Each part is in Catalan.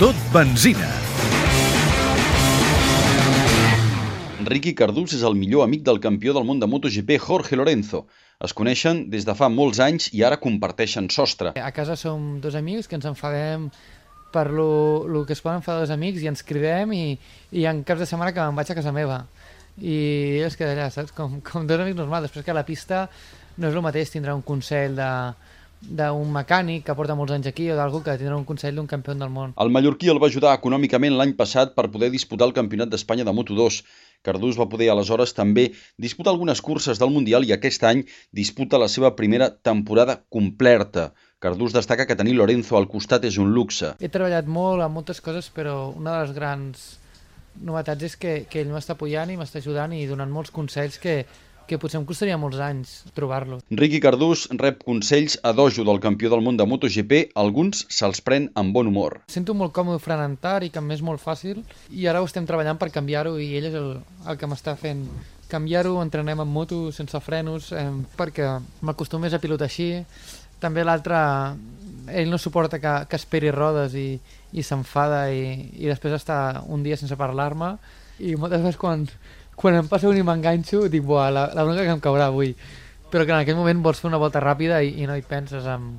Tot benzina. Ricky Cardús és el millor amic del campió del món de MotoGP Jorge Lorenzo. Es coneixen des de fa molts anys i ara comparteixen sostre. A casa som dos amics que ens enfadem per lo, lo que es poden enfadar dos amics i ens cridem i, i en caps de setmana que me'n vaig a casa meva. I és que allà, saps? Com, com dos amics normals. Després que a la pista no és el mateix tindrà un consell de d'un mecànic que porta molts anys aquí o d'algú que tindrà un consell d'un campió del món. El mallorquí el va ajudar econòmicament l'any passat per poder disputar el Campionat d'Espanya de Moto2. Cardús va poder aleshores també disputar algunes curses del Mundial i aquest any disputa la seva primera temporada completa. Cardús destaca que tenir Lorenzo al costat és un luxe. He treballat molt en moltes coses, però una de les grans novetats és que, que ell m'està apoyant i m'està ajudant i donant molts consells que, que potser em costaria molts anys trobar-los. Ricky Cardús rep consells a dojo del campió del món de MotoGP, alguns se'ls pren amb bon humor. Sento molt còmode frenant tard i que m'és molt fàcil i ara ho estem treballant per canviar-ho i ell és el, el que m'està fent canviar-ho, entrenem amb moto sense frenos eh, perquè m'acostumés a pilotar així. També l'altre, ell no suporta que, que esperi rodes i, i s'enfada i, i després està un dia sense parlar-me i moltes vegades quan, quan em passa un i m'enganxo, dic, buah, la, la bronca que em caurà avui. Però que en aquell moment vols fer una volta ràpida i, i no hi penses en...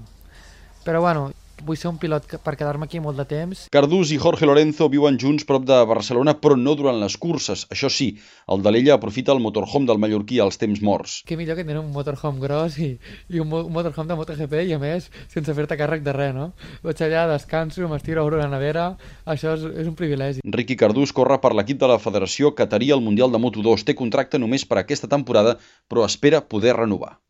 Però bueno, vull ser un pilot per quedar-me aquí molt de temps. Cardús i Jorge Lorenzo viuen junts prop de Barcelona, però no durant les curses. Això sí, el d'Alella aprofita el motorhome del mallorquí als temps morts. Què millor que tenir un motorhome gros i, i un, un motorhome de MotoGP i a més sense fer-te càrrec de res, no? Vaig allà, descanso, m'estiro, obro la nevera, això és, és un privilegi. Ricky Cardús corre per l'equip de la Federació Catarí al Mundial de Moto2. Té contracte només per aquesta temporada, però espera poder renovar.